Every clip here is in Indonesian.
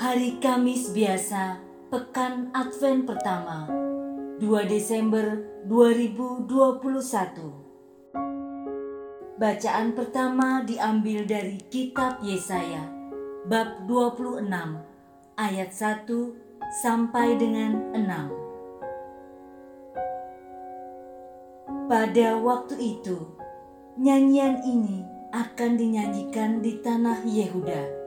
Hari Kamis biasa, pekan Advent pertama, 2 Desember 2021. Bacaan pertama diambil dari kitab Yesaya, bab 26, ayat 1 sampai dengan 6. Pada waktu itu, nyanyian ini akan dinyanyikan di tanah Yehuda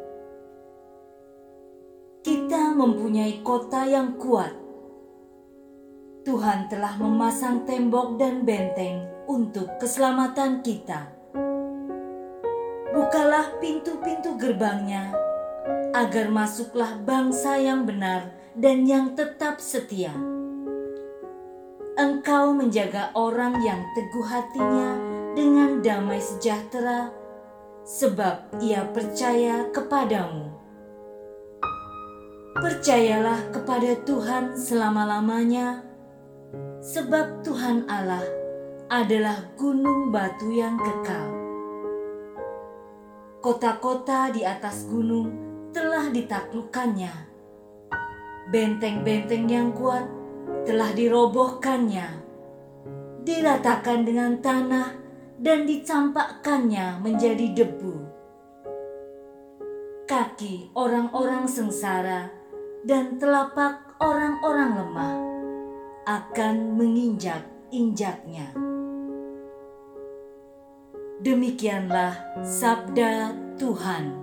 mempunyai kota yang kuat. Tuhan telah memasang tembok dan benteng untuk keselamatan kita. Bukalah pintu-pintu gerbangnya, agar masuklah bangsa yang benar dan yang tetap setia. Engkau menjaga orang yang teguh hatinya dengan damai sejahtera, sebab ia percaya kepadamu. Percayalah kepada Tuhan selama-lamanya, sebab Tuhan Allah adalah gunung batu yang kekal. Kota-kota di atas gunung telah ditaklukkannya. Benteng-benteng yang kuat telah dirobohkannya, diratakan dengan tanah dan dicampakkannya menjadi debu. Kaki orang-orang sengsara dan telapak orang-orang lemah akan menginjak-injaknya. Demikianlah sabda Tuhan.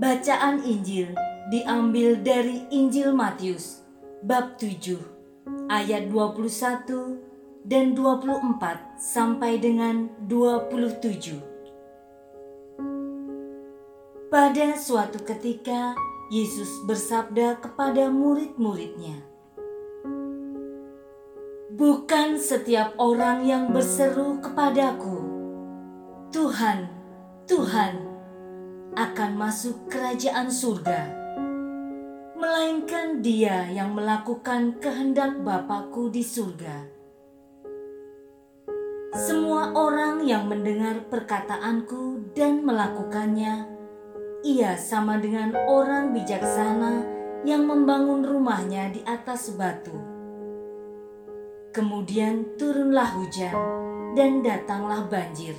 Bacaan Injil diambil dari Injil Matius bab 7 ayat 21 dan 24 sampai dengan 27. Pada suatu ketika, Yesus bersabda kepada murid-muridnya, "Bukan setiap orang yang berseru kepadaku, 'Tuhan, Tuhan,' akan masuk kerajaan surga, melainkan Dia yang melakukan kehendak Bapakku di surga." Semua orang yang mendengar perkataanku dan melakukannya ia sama dengan orang bijaksana yang membangun rumahnya di atas batu. Kemudian turunlah hujan dan datanglah banjir.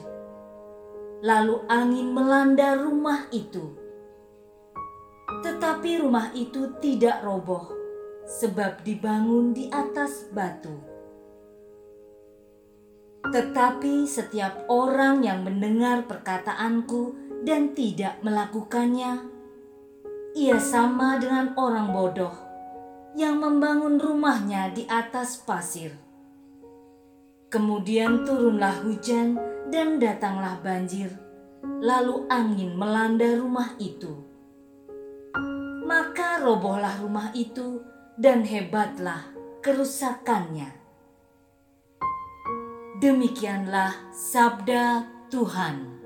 Lalu angin melanda rumah itu. Tetapi rumah itu tidak roboh sebab dibangun di atas batu. Tetapi setiap orang yang mendengar perkataanku dan tidak melakukannya, ia sama dengan orang bodoh yang membangun rumahnya di atas pasir. Kemudian turunlah hujan dan datanglah banjir, lalu angin melanda rumah itu. Maka robohlah rumah itu dan hebatlah kerusakannya. Demikianlah sabda Tuhan.